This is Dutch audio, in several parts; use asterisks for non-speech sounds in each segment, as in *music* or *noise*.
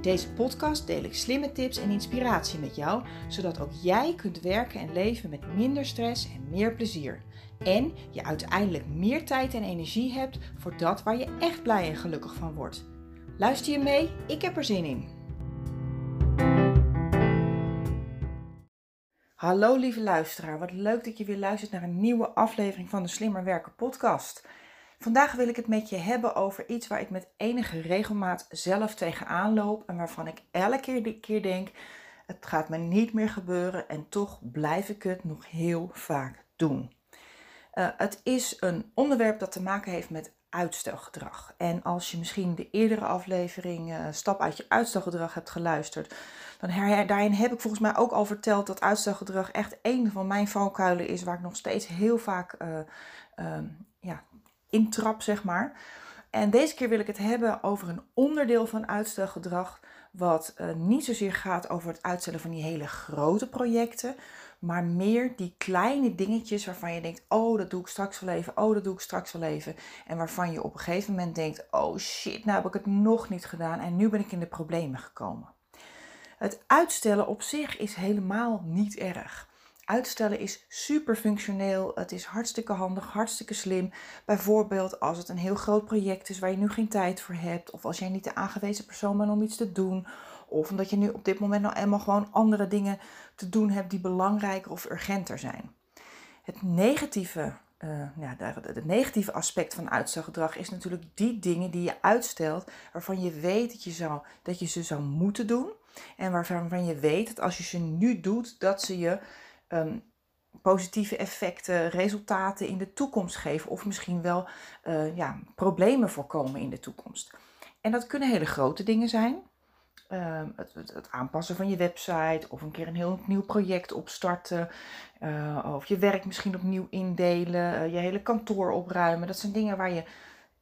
In deze podcast deel ik slimme tips en inspiratie met jou, zodat ook jij kunt werken en leven met minder stress en meer plezier. En je uiteindelijk meer tijd en energie hebt voor dat waar je echt blij en gelukkig van wordt. Luister je mee? Ik heb er zin in. Hallo lieve luisteraar, wat leuk dat je weer luistert naar een nieuwe aflevering van de Slimmer Werken podcast. Vandaag wil ik het met je hebben over iets waar ik met enige regelmaat zelf tegenaan loop en waarvan ik elke keer denk, het gaat me niet meer gebeuren en toch blijf ik het nog heel vaak doen. Uh, het is een onderwerp dat te maken heeft met uitstelgedrag. En als je misschien de eerdere aflevering uh, Stap uit je uitstelgedrag hebt geluisterd, dan her, daarin heb ik volgens mij ook al verteld dat uitstelgedrag echt een van mijn valkuilen is waar ik nog steeds heel vaak uh, intrap, zeg maar. En deze keer wil ik het hebben over een onderdeel van uitstelgedrag, wat uh, niet zozeer gaat over het uitstellen van die hele grote projecten, maar meer die kleine dingetjes waarvan je denkt: oh, dat doe ik straks wel even, oh, dat doe ik straks wel even. En waarvan je op een gegeven moment denkt: oh shit, nou heb ik het nog niet gedaan en nu ben ik in de problemen gekomen. Het uitstellen op zich is helemaal niet erg. Uitstellen is super functioneel. Het is hartstikke handig, hartstikke slim. Bijvoorbeeld als het een heel groot project is waar je nu geen tijd voor hebt. Of als jij niet de aangewezen persoon bent om iets te doen. Of omdat je nu op dit moment nou eenmaal gewoon andere dingen te doen hebt die belangrijker of urgenter zijn. Het negatieve, ja, het negatieve aspect van uitstelgedrag is natuurlijk die dingen die je uitstelt waarvan je weet dat je, zou, dat je ze zou moeten doen. En waarvan je weet dat als je ze nu doet, dat ze je um, positieve effecten, resultaten in de toekomst geven. Of misschien wel uh, ja, problemen voorkomen in de toekomst. En dat kunnen hele grote dingen zijn. Uh, het, het, het, aanpassen van je website of een keer een heel nieuw project opstarten. Uh, of je werk misschien opnieuw indelen, uh, je hele kantoor opruimen. Dat zijn dingen waar je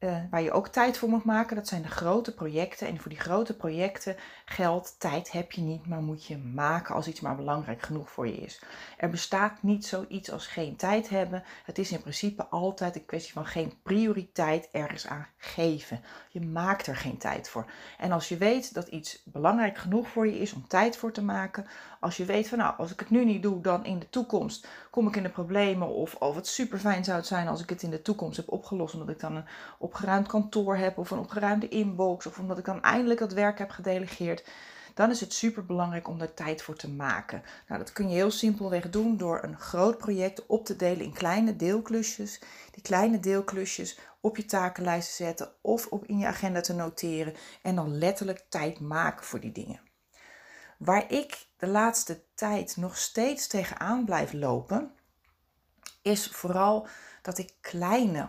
uh, waar je ook tijd voor moet maken. Dat zijn de grote projecten. En voor die grote projecten geldt, tijd heb je niet, maar moet je maken als iets maar belangrijk genoeg voor je is. Er bestaat niet zoiets als geen tijd hebben. Het is in principe altijd een kwestie van geen prioriteit ergens aan geven. Je maakt er geen tijd voor. En als je weet dat iets belangrijk genoeg voor je is om tijd voor te maken, als je weet van nou, als ik het nu niet doe, dan in de toekomst kom ik in de problemen. Of, of het super fijn zou het zijn als ik het in de toekomst heb opgelost, omdat ik dan een opgeruimd kantoor heb of een opgeruimde inbox. Of omdat ik dan eindelijk dat werk heb gedelegeerd. Dan is het super belangrijk om daar tijd voor te maken. Nou, dat kun je heel simpelweg doen door een groot project op te delen in kleine deelklusjes. Die kleine deelklusjes op je takenlijst te zetten of op in je agenda te noteren. En dan letterlijk tijd maken voor die dingen. Waar ik de laatste tijd nog steeds tegenaan blijf lopen, is vooral dat ik kleine,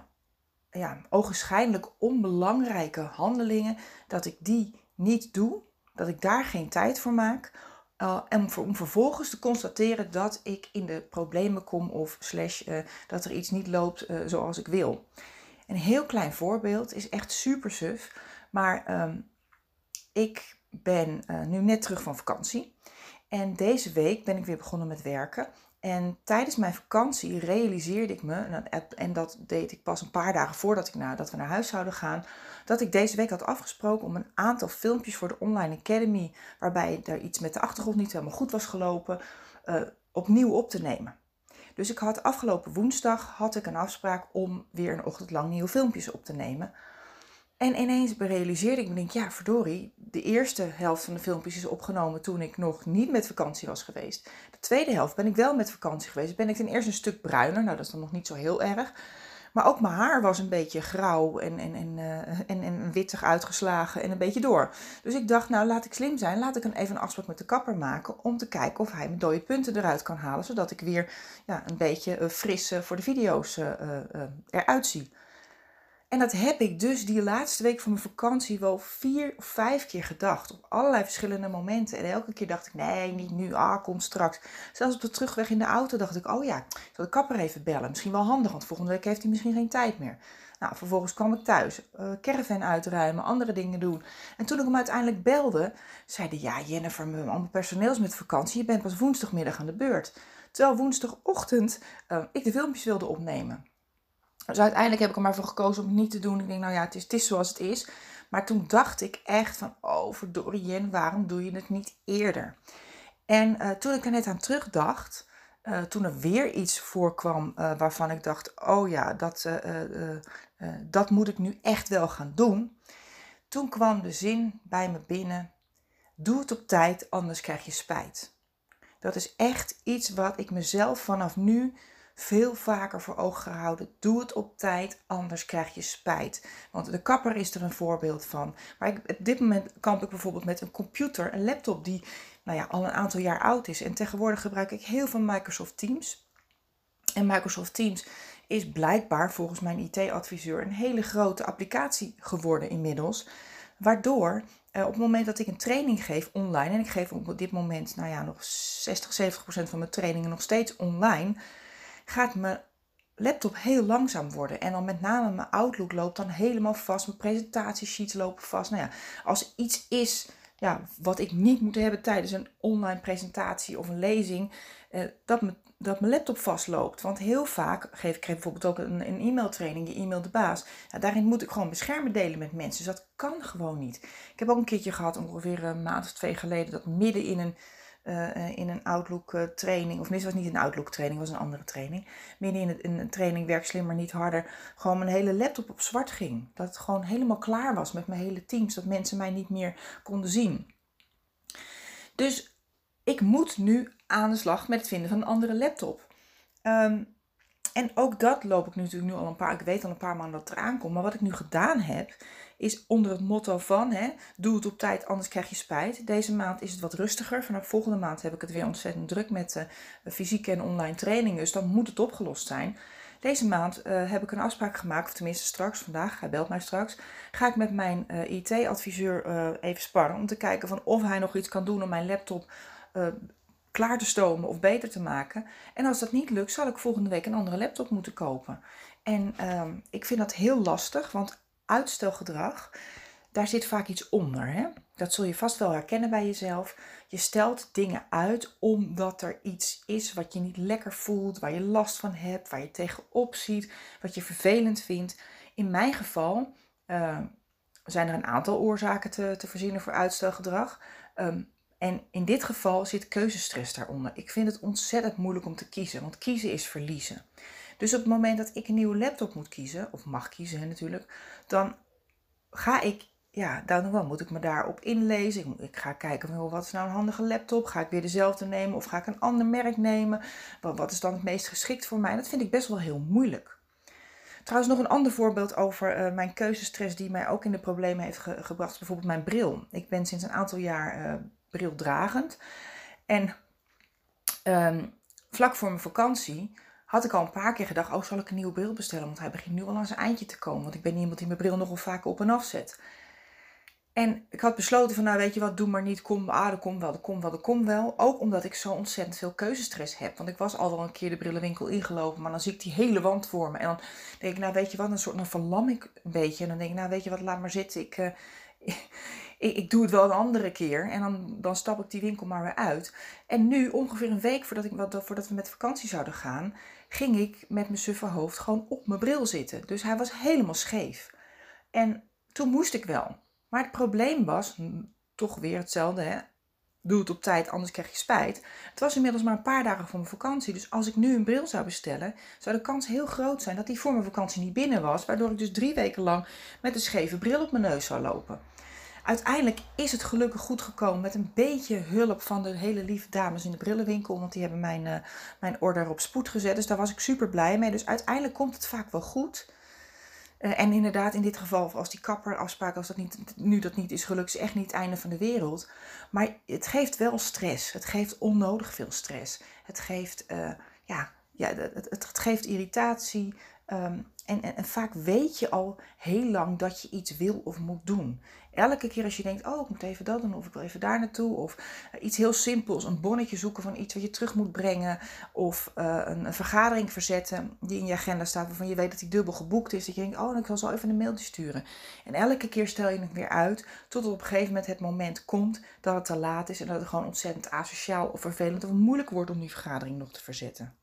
ja, ogenschijnlijk onbelangrijke handelingen, dat ik die niet doe, dat ik daar geen tijd voor maak. En om vervolgens te constateren dat ik in de problemen kom of slash uh, dat er iets niet loopt uh, zoals ik wil. Een heel klein voorbeeld is echt super suf, maar um, ik ben nu net terug van vakantie. En deze week ben ik weer begonnen met werken. En tijdens mijn vakantie realiseerde ik me, en dat deed ik pas een paar dagen voordat ik naar, dat we naar huis zouden gaan, dat ik deze week had afgesproken om een aantal filmpjes voor de Online Academy, waarbij er iets met de achtergrond niet helemaal goed was gelopen, uh, opnieuw op te nemen. Dus ik had afgelopen woensdag had ik een afspraak om weer een ochtend lang nieuwe filmpjes op te nemen. En ineens realiseerde ik me, denk, ja, verdorie, de eerste helft van de filmpjes is opgenomen toen ik nog niet met vakantie was geweest. De tweede helft ben ik wel met vakantie geweest. Ben ik ten eerste een stuk bruiner, nou dat is dan nog niet zo heel erg. Maar ook mijn haar was een beetje grauw en, en, en, uh, en, en wittig uitgeslagen en een beetje door. Dus ik dacht, nou laat ik slim zijn, laat ik even een afspraak met de kapper maken om te kijken of hij mijn dode punten eruit kan halen. Zodat ik weer ja, een beetje uh, fris uh, voor de video's eruit zie. En dat heb ik dus die laatste week van mijn vakantie wel vier of vijf keer gedacht. Op allerlei verschillende momenten. En elke keer dacht ik, nee, niet nu, ah, kom straks. Zelfs op de terugweg in de auto dacht ik, oh ja, ik zal de kapper even bellen. Misschien wel handig, want volgende week heeft hij misschien geen tijd meer. Nou, vervolgens kwam ik thuis, uh, caravan uitruimen, andere dingen doen. En toen ik hem uiteindelijk belde, zei ja Jennifer, mijn personeel met vakantie, je bent pas woensdagmiddag aan de beurt. Terwijl woensdagochtend uh, ik de filmpjes wilde opnemen. Dus uiteindelijk heb ik er maar voor gekozen om het niet te doen. Ik denk, nou ja, het is, het is zoals het is. Maar toen dacht ik echt van, oh verdorie Jen, waarom doe je het niet eerder? En uh, toen ik er net aan terugdacht, uh, toen er weer iets voorkwam uh, waarvan ik dacht, oh ja, dat, dat moet ik nu echt wel gaan doen. Toen kwam de zin bij me binnen, doe het op tijd, anders krijg je spijt. Dat is echt iets wat ik mezelf vanaf nu veel vaker voor ogen gehouden. Doe het op tijd, anders krijg je spijt. Want de kapper is er een voorbeeld van. Maar ik, op dit moment kamp ik bijvoorbeeld met een computer, een laptop die nou ja, al een aantal jaar oud is. En tegenwoordig gebruik ik heel veel Microsoft Teams. En Microsoft Teams is blijkbaar volgens mijn IT-adviseur een hele grote applicatie geworden inmiddels. Waardoor uh, op het moment dat ik een training geef online, en ik geef op dit moment nou ja, nog 60, 70 procent van mijn trainingen nog steeds online, gaat mijn laptop heel langzaam worden. En dan met name mijn Outlook loopt dan helemaal vast. Mijn presentatiesheets lopen vast. Nou ja, als iets is ja, wat ik niet moet hebben tijdens een online presentatie of een lezing, eh, dat, me, dat mijn laptop vastloopt. Want heel vaak geef ik bijvoorbeeld ook een, een e-mailtraining, je e-mail de baas. Ja, daarin moet ik gewoon mijn delen met mensen. Dus dat kan gewoon niet. Ik heb ook een keertje gehad, ongeveer een maand of twee geleden, dat midden in een uh, in een Outlook uh, training, of nee, het was niet een Outlook training, het was een andere training. Midden in, een training Werk Slimmer Niet Harder, gewoon mijn hele laptop op zwart ging. Dat het gewoon helemaal klaar was met mijn hele teams, dat mensen mij niet meer konden zien. Dus ik moet nu aan de slag met het vinden van een andere laptop. Um, en ook dat loop ik nu natuurlijk nu al een paar, ik weet al een paar maanden dat eraan komt. Maar wat ik nu gedaan heb, is onder het motto van, hè, doe het op tijd, anders krijg je spijt. Deze maand is het wat rustiger. Vanaf volgende maand heb ik het weer ontzettend druk met uh, fysieke en online trainingen. Dus dan moet het opgelost zijn. Deze maand uh, heb ik een afspraak gemaakt, of tenminste straks, vandaag, hij belt mij straks, ga ik met mijn uh, IT-adviseur even sparren om te kijken van of hij nog iets kan doen om mijn laptop klaar te stomen of beter te maken. En als dat niet lukt, zal ik volgende week een andere laptop moeten kopen. En uh, ik vind dat heel lastig, want uitstelgedrag, daar zit vaak iets onder. Hè? Dat zul je vast wel herkennen bij jezelf. Je stelt dingen uit omdat er iets is wat je niet lekker voelt, waar je last van hebt, waar je tegenop ziet, wat je vervelend vindt. In mijn geval uh, zijn er een aantal oorzaken te, te verzinnen voor uitstelgedrag. Um, en in dit geval zit keuzestress daaronder. Ik vind het ontzettend moeilijk om te kiezen, want kiezen is verliezen. Dus op het moment dat ik een nieuwe laptop moet kiezen, of mag kiezen natuurlijk, dan ga ik, ja, dan wel moet ik me daarop inlezen. Ik, ga kijken, wat is nou een handige laptop? Ga ik weer dezelfde nemen of ga ik een ander merk nemen? Wat, wat is dan het meest geschikt voor mij? Dat vind ik best wel heel moeilijk. Trouwens, nog een ander voorbeeld over uh, mijn keuzestress die mij ook in de problemen heeft gebracht. Bijvoorbeeld mijn bril. Ik ben sinds een aantal jaar uh, brildragend. En um, vlak voor mijn vakantie had ik al een paar keer gedacht: oh, zal ik een nieuwe bril bestellen? Want hij begint nu al aan zijn eindje te komen. Want ik ben iemand die mijn bril nogal vaak op en af zet. En ik had besloten van, nou weet je wat, doe maar niet, kom, ah, dat komt wel, dat komt wel, dat komt wel. Ook omdat ik zo ontzettend veel keuzestress heb. Want ik was al wel een keer de brillenwinkel ingelopen, maar dan zie ik die hele wand voor me. En dan denk ik, nou weet je wat, een soort, dan verlam ik een beetje. En dan denk ik, nou weet je wat, laat maar zitten. Ik, uh, *laughs* ik, ik, doe het wel een andere keer. En dan, dan stap ik die winkel maar weer uit. En nu, ongeveer een week voordat, ik, voordat we met vakantie zouden gaan, ging ik met mijn suffe hoofd gewoon op mijn bril zitten. Dus hij was helemaal scheef. En toen moest ik wel. Maar het probleem was, toch weer hetzelfde, hè? doe het op tijd, anders krijg je spijt. Het was inmiddels maar een paar dagen voor mijn vakantie. Dus als ik nu een bril zou bestellen, zou de kans heel groot zijn dat die voor mijn vakantie niet binnen was. Waardoor ik dus drie weken lang met een scheve bril op mijn neus zou lopen. Uiteindelijk is het gelukkig goed gekomen met een beetje hulp van de hele lieve dames in de brillenwinkel. Want die hebben mijn, uh, mijn order op spoed gezet. Dus daar was ik super blij mee. Dus uiteindelijk komt het vaak wel goed. Uh, en inderdaad, in dit geval, als die kapperafspraak, als dat niet, nu dat niet is gelukt, is echt niet het einde van de wereld. Maar het geeft wel stress. Het geeft onnodig veel stress. Het geeft, uh, ja, ja het, het, geeft irritatie. Ehm, en, en, vaak weet je al heel lang dat je iets wil of moet doen. Elke keer als je denkt, oh ik moet even dat doen of ik wil even daar naartoe. Of eh, iets heel simpels, een bonnetje zoeken van iets wat je terug moet brengen. Of uh, een, vergadering verzetten die in je agenda staat waarvan je weet dat die dubbel geboekt is. Dat je denkt, oh ik wil zo even een mailtje sturen. En elke keer stel je het weer uit tot op een gegeven moment het moment komt dat het te laat is. En dat het gewoon ontzettend asociaal of vervelend of moeilijk wordt om die vergadering nog te verzetten.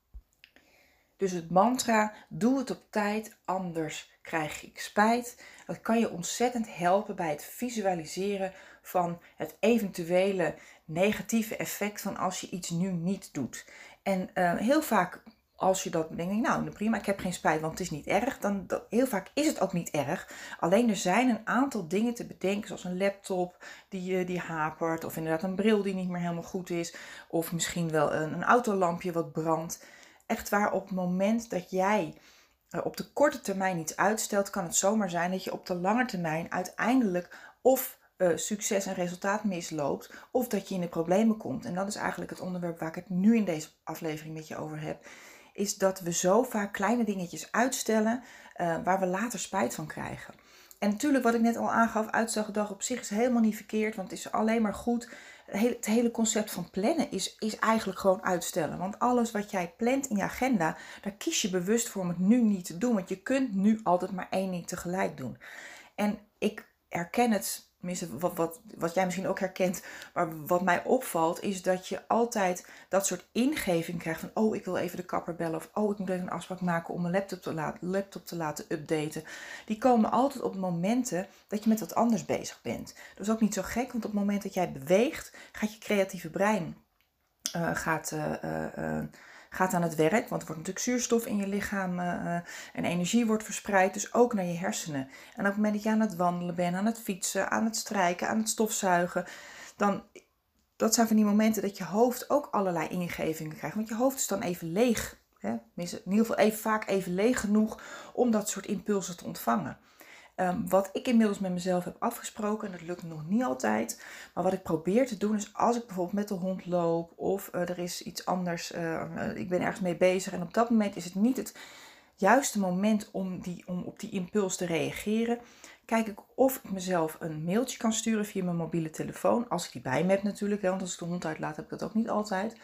Dus het mantra, doe het op tijd, anders krijg ik spijt. Dat kan je ontzettend helpen bij het visualiseren van het eventuele negatieve effect van als je iets nu niet doet. En uh, heel vaak als je dat denkt, nou prima, ik heb geen spijt, want het is niet erg. Dan heel vaak is het ook niet erg. Alleen er zijn een aantal dingen te bedenken, zoals een laptop die, die hapert, of inderdaad een bril die niet meer helemaal goed is, of misschien wel een, een autolampje wat brandt echt waar op het moment dat jij eh, op de korte termijn iets uitstelt, kan het zomaar zijn dat je op de lange termijn uiteindelijk of uh, succes en resultaat misloopt, of dat je in de problemen komt. En dat is eigenlijk het onderwerp waar ik het nu in deze aflevering met je over heb. Is dat we zo vaak kleine dingetjes uitstellen uh, waar we later spijt van krijgen. En natuurlijk, wat ik net al aangaf, uitstelgedrag op zich is helemaal niet verkeerd, want het is alleen maar goed het hele concept van plannen is, is eigenlijk gewoon uitstellen. Want alles wat jij plant in je agenda, daar kies je bewust voor om het nu niet te doen. Want je kunt nu altijd maar één ding tegelijk doen. En ik herken het tenminste wat, wat, wat jij misschien ook herkent, maar wat mij opvalt, is dat je altijd dat soort ingeving krijgt van, oh, ik wil even de kapper bellen, of oh, ik moet even een afspraak maken om mijn laptop te, laten, laptop te laten updaten. Die komen altijd op momenten dat je met wat anders bezig bent. Dat is ook niet zo gek, want op het moment dat jij beweegt, gaat je creatieve brein uh, gaat, uh, gaat aan het werk. Want er wordt natuurlijk zuurstof in je lichaam uh, en energie wordt verspreid. Dus ook naar je hersenen. En op het moment dat je aan het wandelen bent, aan het fietsen, aan het strijken, aan het stofzuigen. Dan, dat zijn van die momenten dat je hoofd ook allerlei ingevingen krijgt. Want je hoofd is dan even leeg. Hè? In ieder geval even, vaak even leeg genoeg om dat soort impulsen te ontvangen. Ehm, wat ik inmiddels met mezelf heb afgesproken, en dat lukt nog niet altijd, maar wat ik probeer te doen is als ik bijvoorbeeld met de hond loop of uh, er is iets anders, uh, ik ben ergens mee bezig en op dat moment is het niet het juiste moment om, die, om op die impuls te reageren, kijk ik of ik mezelf een mailtje kan sturen via mijn mobiele telefoon, als ik die bij me heb natuurlijk, want als ik de hond uitlaat heb ik dat ook niet altijd,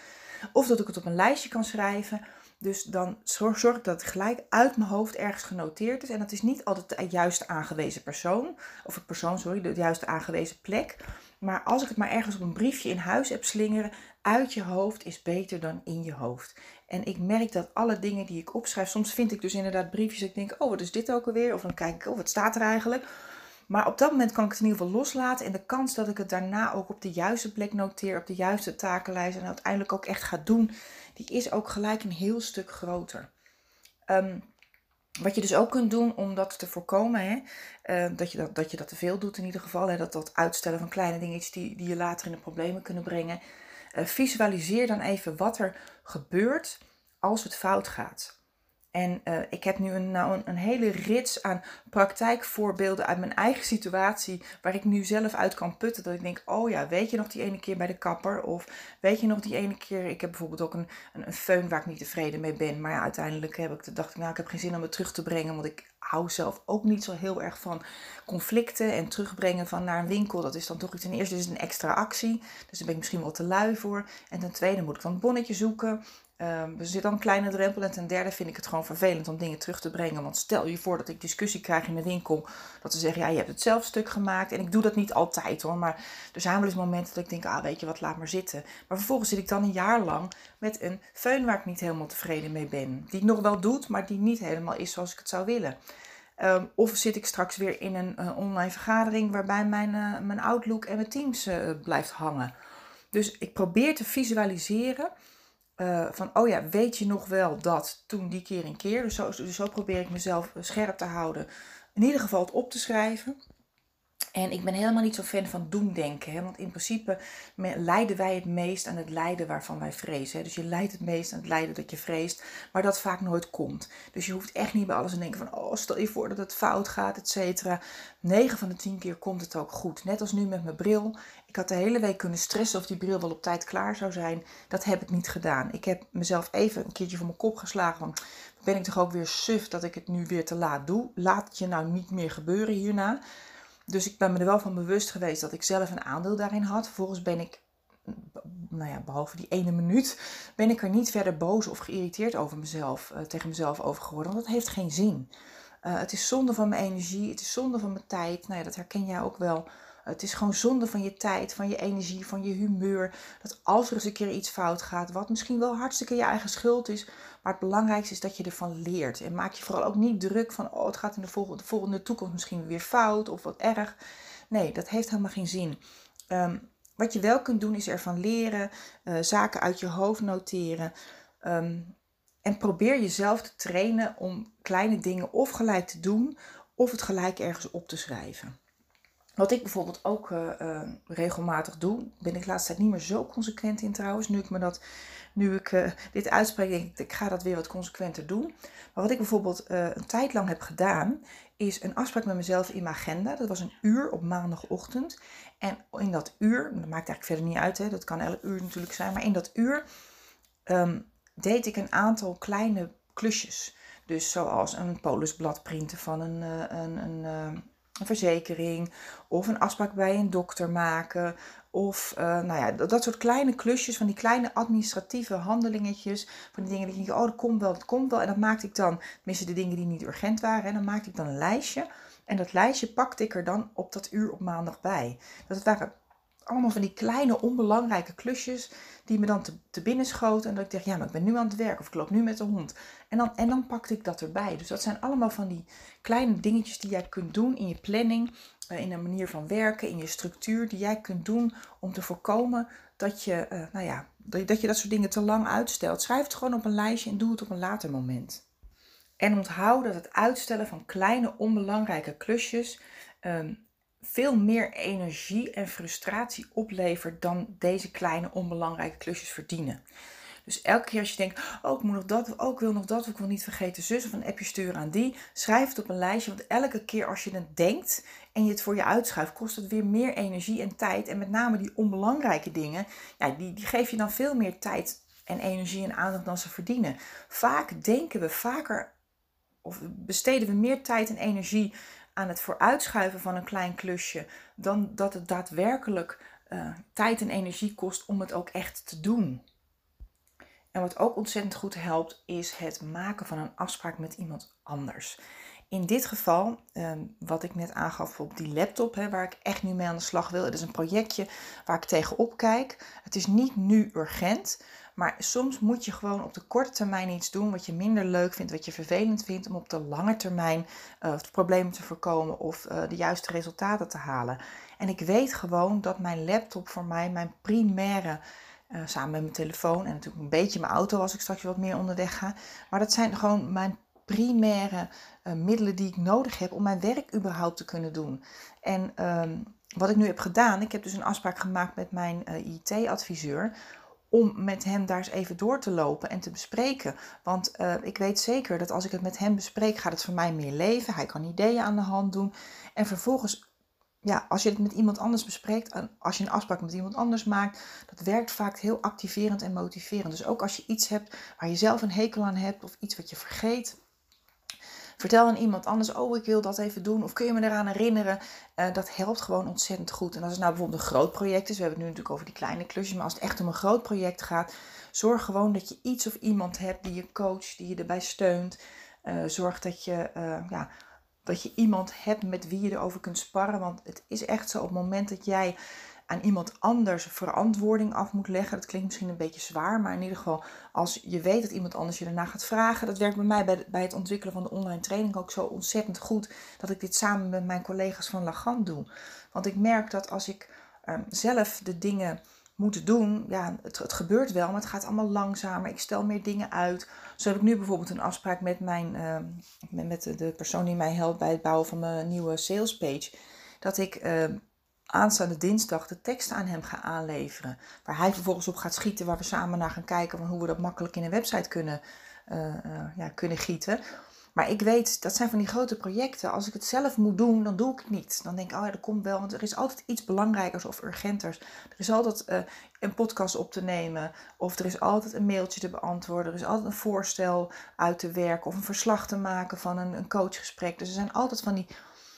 of dat ik het op een lijstje kan schrijven dus dan zorg, ik dat het gelijk uit mijn hoofd ergens genoteerd is. En dat is niet altijd de juiste aangewezen persoon. Of het persoon, sorry, de juiste aangewezen plek. Maar als ik het maar ergens op een briefje in huis heb slingeren, uit je hoofd is beter dan in je hoofd. En ik merk dat alle dingen die ik opschrijf, soms vind ik dus inderdaad briefjes. Ik denk, oh, wat is dit ook alweer? Of dan kijk ik, oh, wat staat er eigenlijk? Maar op dat moment kan ik het in ieder geval loslaten. En de kans dat ik het daarna ook op de juiste plek noteer, op de juiste takenlijst en uiteindelijk ook echt ga doen, die is ook gelijk een heel stuk groter. Ehm, wat je dus ook kunt doen om dat te voorkomen, hè, uh, dat, je dat, dat je dat te veel doet in ieder geval, hè, dat dat uitstellen van kleine dingetjes die, die je later in de problemen kunnen brengen. Uh, visualiseer dan even wat er gebeurt als het fout gaat. En uh, ik heb nu een, nou een, hele rits aan praktijkvoorbeelden uit mijn eigen situatie, waar ik nu zelf uit kan putten. Dat ik denk, oh ja, weet je nog die ene keer bij de kapper? Of weet je nog die ene keer, ik heb bijvoorbeeld ook een, een, een föhn waar ik niet tevreden mee ben. Maar ja, uiteindelijk heb ik, dacht ik, nou, ik heb geen zin om het terug te brengen, want ik hou zelf ook niet zo heel erg van conflicten en terugbrengen van naar een winkel. Dat is dan toch iets. Ten eerste is het een extra actie, dus daar ben ik misschien wel te lui voor. En ten tweede moet ik dan een bonnetje zoeken. Um, er zit dan een kleine drempel. En ten derde vind ik het gewoon vervelend om dingen terug te brengen. Want stel je voor dat ik discussie krijg in de winkel. Dat ze zeggen, ja, je hebt het zelf stuk gemaakt. En ik doe dat niet altijd hoor. Maar er zijn wel eens momenten dat ik denk, ah, weet je wat, laat maar zitten. Maar vervolgens zit ik dan een jaar lang met een föhn waar ik niet helemaal tevreden mee ben. Die het nog wel doet, maar die niet helemaal is zoals ik het zou willen. Um, of zit ik straks weer in een uh, online vergadering waarbij mijn, uh, mijn Outlook en mijn Teams uh, blijft hangen. Dus ik probeer te visualiseren uh, van, oh ja, weet je nog wel dat toen die keer een keer. Dus zo, dus zo probeer ik mezelf scherp te houden. In ieder geval het op te schrijven. En ik ben helemaal niet zo fan van doemdenken. Hè? Want in principe lijden wij het meest aan het lijden waarvan wij vrezen. Hè? Dus je lijdt het meest aan het lijden dat je vreest. Maar dat vaak nooit komt. Dus je hoeft echt niet bij alles te denken van... Oh, stel je voor dat het fout gaat, et cetera. 9 van de 10 keer komt het ook goed. Net als nu met mijn bril. Ik had de hele week kunnen stressen of die bril wel op tijd klaar zou zijn. Dat heb ik niet gedaan. Ik heb mezelf even een keertje voor mijn kop geslagen van ben ik toch ook weer suf dat ik het nu weer te laat doe. Laat het je nou niet meer gebeuren hierna. Dus ik ben me er wel van bewust geweest dat ik zelf een aandeel daarin had. Vervolgens ben ik, nou ja, behalve die ene minuut, ben ik er niet verder boos of geïrriteerd over mezelf, uh, tegen mezelf over geworden. Want dat heeft geen zin. Uh, het is zonde van mijn energie, het is zonde van mijn tijd. Nou ja, dat herken jij ook wel. Het is gewoon zonde van je tijd, van je energie, van je humeur. Dat als er eens een keer iets fout gaat, wat misschien wel hartstikke je eigen schuld is. Maar het belangrijkste is dat je ervan leert. En maak je vooral ook niet druk van, oh het gaat in de volgende, de volgende toekomst misschien weer fout of wat erg. Nee, dat heeft helemaal geen zin. Um, wat je wel kunt doen is ervan leren, uh, zaken uit je hoofd noteren. Um, en probeer jezelf te trainen om kleine dingen of gelijk te doen of het gelijk ergens op te schrijven. Wat ik bijvoorbeeld ook uh, uh, regelmatig doe, ben ik laatste tijd niet meer zo consequent in trouwens. Nu ik, me dat, nu ik uh, dit uitspreek, denk ik, ik ga dat weer wat consequenter doen. Maar wat ik bijvoorbeeld een tijd lang heb gedaan, is een afspraak met mezelf in mijn agenda. Dat was een uur op maandagochtend. En in dat uur, dat maakt eigenlijk verder niet uit, hè, dat kan elk uur natuurlijk zijn, maar in dat uur um, deed ik een aantal kleine klusjes. Dus zoals een polisblad printen van een, een, een een verzekering of een afspraak bij een dokter maken. Of uh, nou ja, dat, soort kleine klusjes, van die kleine administratieve handelingetjes. Van die dingen die ik denk, oh dat komt wel, dat komt wel. En dat maakte ik dan, tenminste de dingen die niet urgent waren. En dan maakte ik dan een lijstje. En dat lijstje pakte ik er dan op dat uur op maandag bij. Dat waren allemaal van die kleine onbelangrijke klusjes die me dan te, te binnen schoten. En dat ik dacht, ja, maar ik ben nu aan het werk of ik loop nu met de hond. En dan, en dan pakte ik dat erbij. Dus dat zijn allemaal van die kleine dingetjes die jij kunt doen in je planning, uh, in een manier van werken, in je structuur, die jij kunt doen om te voorkomen dat je, uh, nou ja, dat, je dat soort dingen te lang uitstelt. Schrijf het gewoon op een lijstje en doe het op een later moment. En onthoud dat het uitstellen van kleine onbelangrijke klusjes um, veel meer energie en frustratie oplevert dan deze kleine onbelangrijke klusjes verdienen. Dus elke keer als je denkt, oh ik moet nog dat, oh ik wil nog dat, ik wil niet vergeten zus, of een appje sturen aan die, schrijf het op een lijstje. Want elke keer als je het denkt en je het voor je uitschuift, kost het weer meer energie en tijd. En met name die onbelangrijke dingen, ja, die, die geef je dan veel meer tijd en energie en aandacht dan ze verdienen. Vaak denken we vaker, of besteden we meer tijd en energie aan het vooruitschuiven van een klein klusje, dan dat het daadwerkelijk uh, tijd en energie kost om het ook echt te doen. En wat ook ontzettend goed helpt, is het maken van een afspraak met iemand anders. In dit geval, um, wat ik net aangaf op die laptop, waar ik echt nu mee aan de slag wil. Het is een projectje waar ik tegenop kijk. Het is niet nu urgent, maar soms moet je gewoon op de korte termijn iets doen wat je minder leuk vindt, wat je vervelend vindt, om op de lange termijn uh, problemen te voorkomen of uh, de juiste resultaten te halen. En ik weet gewoon dat mijn laptop voor mij mijn primaire, uh, samen met mijn telefoon en natuurlijk een beetje mijn auto als ik straks wat meer onderweg ga, maar dat zijn gewoon mijn primaire middelen die ik nodig heb om mijn werk überhaupt te kunnen doen. En ehm, wat ik nu heb gedaan, ik heb dus een afspraak gemaakt met mijn IT-adviseur om met hem daar eens even door te lopen en te bespreken. Want uh, ik weet zeker dat als ik het met hem bespreek, gaat het voor mij meer leven. Hij kan ideeën aan de hand doen. En vervolgens, ja, als je het met iemand anders bespreekt, als je een afspraak met iemand anders maakt, dat werkt vaak heel activerend en motiverend. Dus ook als je iets hebt waar je zelf een hekel aan hebt of iets wat je vergeet, Vertel aan iemand anders, oh ik wil dat even doen. Of kun je me eraan herinneren? Uh, dat helpt gewoon ontzettend goed. En als het nou bijvoorbeeld een groot project is. We hebben het nu natuurlijk over die kleine klusjes. Maar als het echt om een groot project gaat. Zorg gewoon dat je iets of iemand hebt die je coacht. Die je erbij steunt. Uh, zorg dat je, uh, ja, dat je iemand hebt met wie je erover kunt sparren. Want het is echt zo op het moment dat jij aan iemand anders verantwoording af moet leggen. Dat klinkt misschien een beetje zwaar, maar in ieder geval als je weet dat iemand anders je daarna gaat vragen. Dat werkt bij mij bij, het ontwikkelen van de online training ook zo ontzettend goed dat ik dit samen met mijn collega's van Lagant doe. Want ik merk dat als ik uh, zelf de dingen moet doen, ja, het, het, gebeurt wel, maar het gaat allemaal langzamer. Ik stel meer dingen uit. Zo heb ik nu bijvoorbeeld een afspraak met, mijn, uh, met, de persoon die mij helpt bij het bouwen van mijn nieuwe salespage. Dat ik uh, aanstaande dinsdag de tekst aan hem ga aanleveren. Waar hij vervolgens op gaat schieten, waar we samen naar gaan kijken van hoe we dat makkelijk in een website kunnen, uh, uh, ja, kunnen gieten. Maar ik weet, dat zijn van die grote projecten. Als ik het zelf moet doen, dan doe ik het niet. Dan denk ik, oh ja, dat komt wel. Want er is altijd iets belangrijkers of urgenters. Er is altijd uh, een podcast op te nemen. Of er is altijd een mailtje te beantwoorden. Er is altijd een voorstel uit te werken. Of een verslag te maken van een, een coachgesprek. Dus er zijn altijd van die,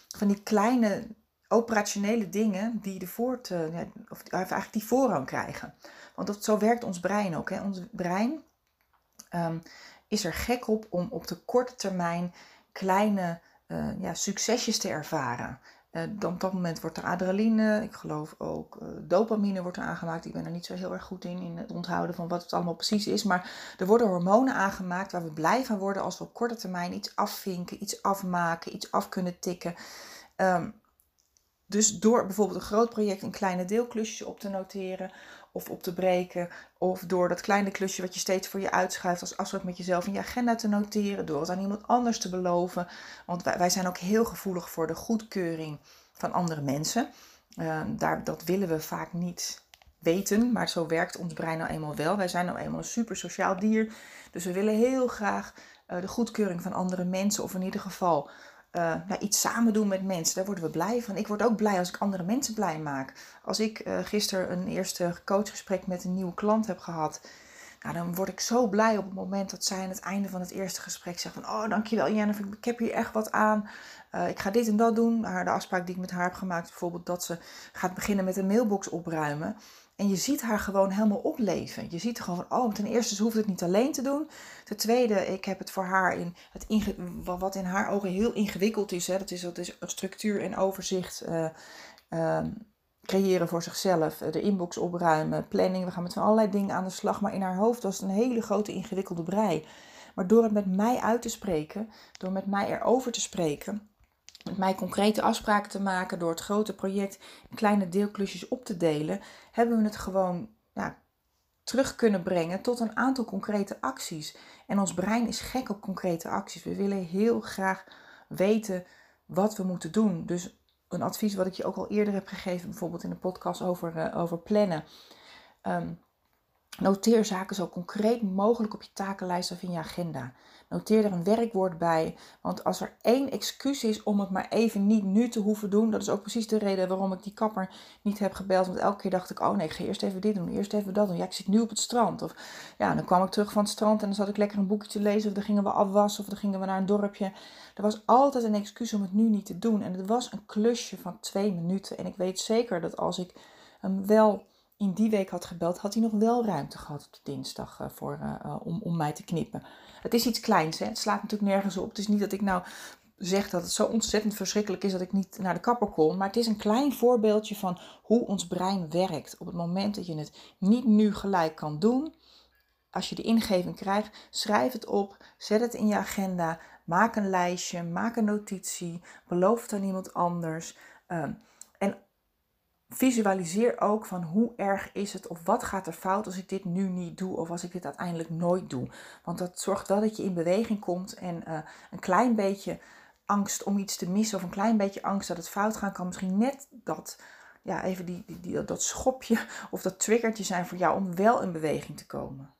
van die kleine operationele dingen die de voort, uh, of eigenlijk die voorrang krijgen. Want dat, zo werkt ons brein ook. Hè. Ons brein um, is er gek op om op de korte termijn kleine uh, ja, succesjes te ervaren. Uh, dan op dat moment wordt er adrenaline, ik geloof ook dopamine wordt er aangemaakt. Ik ben er niet zo heel erg goed in, in het onthouden van wat het allemaal precies is. Maar er worden hormonen aangemaakt waar we blij van worden als we op korte termijn iets afvinken, iets afmaken, iets af kunnen tikken. Um, dus door bijvoorbeeld een groot project in kleine deelklusjes op te noteren of op te breken. Of door dat kleine klusje wat je steeds voor je uitschuift als afspraak met jezelf in je agenda te noteren. Door het aan iemand anders te beloven. Want wij, wij zijn ook heel gevoelig voor de goedkeuring van andere mensen. Uh, daar, dat willen we vaak niet weten, maar zo werkt ons brein nou eenmaal wel. Wij zijn nou eenmaal een super sociaal dier. Dus we willen heel graag uh, de goedkeuring van andere mensen. Of in ieder geval uh, iets samen doen met mensen. Daar worden we blij van. Ik word ook blij als ik andere mensen blij maak. Als ik uh, gisteren een eerste coachgesprek met een nieuwe klant heb gehad. Nou, dan word ik zo blij op het moment dat zij aan het einde van het eerste gesprek zegt van... Oh, dankjewel Jennifer, ik heb hier echt wat aan. Uh, ik ga dit en dat doen. De afspraak die ik met haar heb gemaakt, bijvoorbeeld dat ze gaat beginnen met een mailbox opruimen. En je ziet haar gewoon helemaal opleven. Je ziet gewoon van, oh, ten eerste, ze hoeft het niet alleen te doen. Ten tweede, ik heb het voor haar in het wat in haar ogen heel ingewikkeld is. Hè, dat is, dat is structuur en overzicht uh, uh, creëren voor zichzelf. De inbox opruimen, planning. We gaan met van allerlei dingen aan de slag. Maar in haar hoofd was het een hele grote ingewikkelde brei. Maar door het met mij uit te spreken, door met mij erover te spreken met mij concrete afspraken te maken, door het grote project in kleine deelklusjes op te delen, hebben we het gewoon ja, terug kunnen brengen tot een aantal concrete acties. En ons brein is gek op concrete acties. We willen heel graag weten wat we moeten doen. Dus een advies wat ik je ook al eerder heb gegeven, bijvoorbeeld in de podcast over, uh, over plannen. Um, Noteer zaken zo concreet mogelijk op je takenlijst of in je agenda. Noteer er een werkwoord bij. Want als er één excuus is om het maar even niet nu te hoeven doen, dat is ook precies de reden waarom ik die kapper niet heb gebeld. Want elke keer dacht ik, oh nee, ik ga eerst even dit doen, eerst even dat doen. Ja, ik zit nu op het strand. Of ja, dan kwam ik terug van het strand en dan zat ik lekker een boekje te lezen. Of dan gingen we afwassen of dan gingen we naar een dorpje. Er was altijd een excuus om het nu niet te doen. En het was een klusje van twee minuten. En ik weet zeker dat als ik hem wel in die week had gebeld, had hij nog wel ruimte gehad op dinsdag uh, voor, uh, om, om mij te knippen. Het is iets kleins, hè? het slaat natuurlijk nergens op. Het is niet dat ik nou zeg dat het zo ontzettend verschrikkelijk is dat ik niet naar de kapper kom. Maar het is een klein voorbeeldje van hoe ons brein werkt. Op het moment dat je het niet nu gelijk kan doen, als je de ingeving krijgt, schrijf het op, zet het in je agenda, maak een lijstje, maak een notitie, beloof het aan iemand anders. Uh, visualiseer ook van hoe erg is het of wat gaat er fout als ik dit nu niet doe of als ik dit uiteindelijk nooit doe. Want dat zorgt wel dat je in beweging komt en uh, een klein beetje angst om iets te missen of een klein beetje angst dat het fout gaat kan misschien net dat, ja, even die, die, dat schopje *laughs* of dat triggertje zijn voor jou om wel in beweging te komen.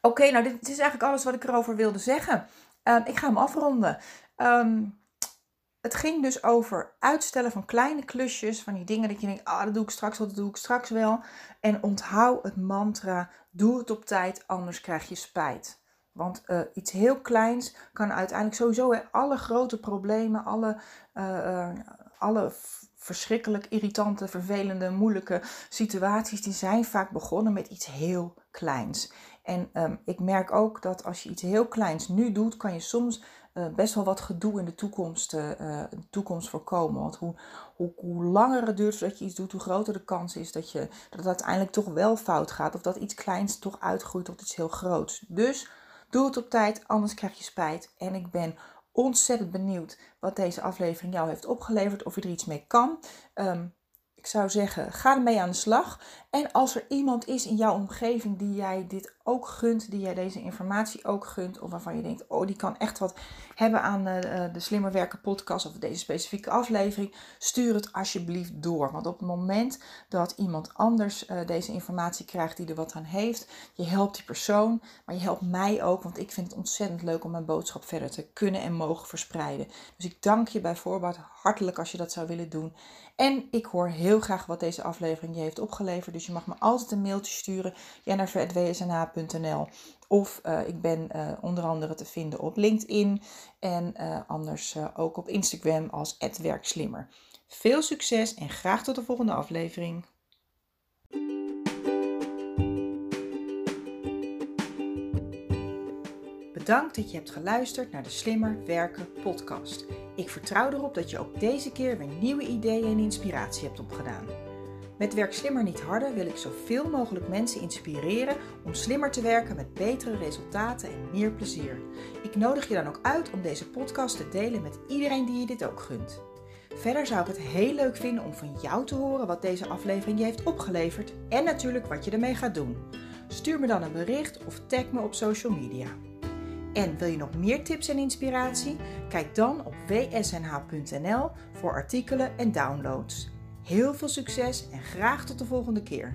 Oké, nou dit, is eigenlijk alles wat ik erover wilde zeggen. Uh, ik ga hem afronden. Um, het ging dus over uitstellen van kleine klusjes, van die dingen dat je denkt, ah, dat doe ik straks dat doe ik straks wel. En onthoud het mantra, doe het op tijd, anders krijg je spijt. Want uh, iets heel kleins kan uiteindelijk sowieso alle grote problemen, alle, uh, alle verschrikkelijk irritante, vervelende, moeilijke situaties, die zijn vaak begonnen met iets heel kleins. En um, ik merk ook dat als je iets heel kleins nu doet, kan je soms best wel wat gedoe in de toekomst, uh, de toekomst voorkomen. Want hoe, hoe, hoe langer het duurt voordat je iets doet, hoe groter de kans is dat, je, dat het uiteindelijk toch wel fout gaat. Of dat iets kleins toch uitgroeit tot iets heel groots. Dus doe het op tijd, anders krijg je spijt. En ik ben ontzettend benieuwd wat deze aflevering jou heeft opgeleverd. Of je er iets mee kan. Um, ik zou zeggen, ga ermee aan de slag. En als er iemand is in jouw omgeving die jij dit ook gunt, die jij deze informatie ook gunt, of waarvan je denkt, oh, die kan echt wat hebben aan de, eh, de Slimmer Werken podcast of deze specifieke aflevering, stuur het alsjeblieft door. Want op het moment dat iemand anders uh, deze informatie krijgt die er wat aan heeft, je helpt die persoon, maar je helpt mij ook, want ik vind het ontzettend leuk om mijn boodschap verder te kunnen en mogen verspreiden. Dus ik dank je bij voorbaat hartelijk als je dat zou willen doen. En ik hoor heel graag wat deze aflevering je heeft opgeleverd. Dus je mag me altijd een mailtje sturen. jennifer.wsnh.nl Of uh, ik ben uh, onder andere te vinden op LinkedIn. En uh, anders ook op Instagram als @werkslimmer. Veel succes en graag tot de volgende aflevering. Bedankt dat je hebt geluisterd naar de Slimmer Werken podcast. Ik vertrouw erop dat je ook deze keer weer nieuwe ideeën en inspiratie hebt opgedaan. Met Werk Slimmer Niet Harder wil ik zoveel mogelijk mensen inspireren om slimmer te werken met betere resultaten en meer plezier. Ik nodig je dan ook uit om deze podcast te delen met iedereen die je dit ook gunt. Verder zou ik het heel leuk vinden om van jou te horen wat deze aflevering je heeft opgeleverd en natuurlijk wat je ermee gaat doen. Stuur me dan een bericht of tag me op social media. En wil je nog meer tips en inspiratie? Kijk dan op wsnh.nl voor artikelen en downloads. Heel veel succes en graag tot de volgende keer.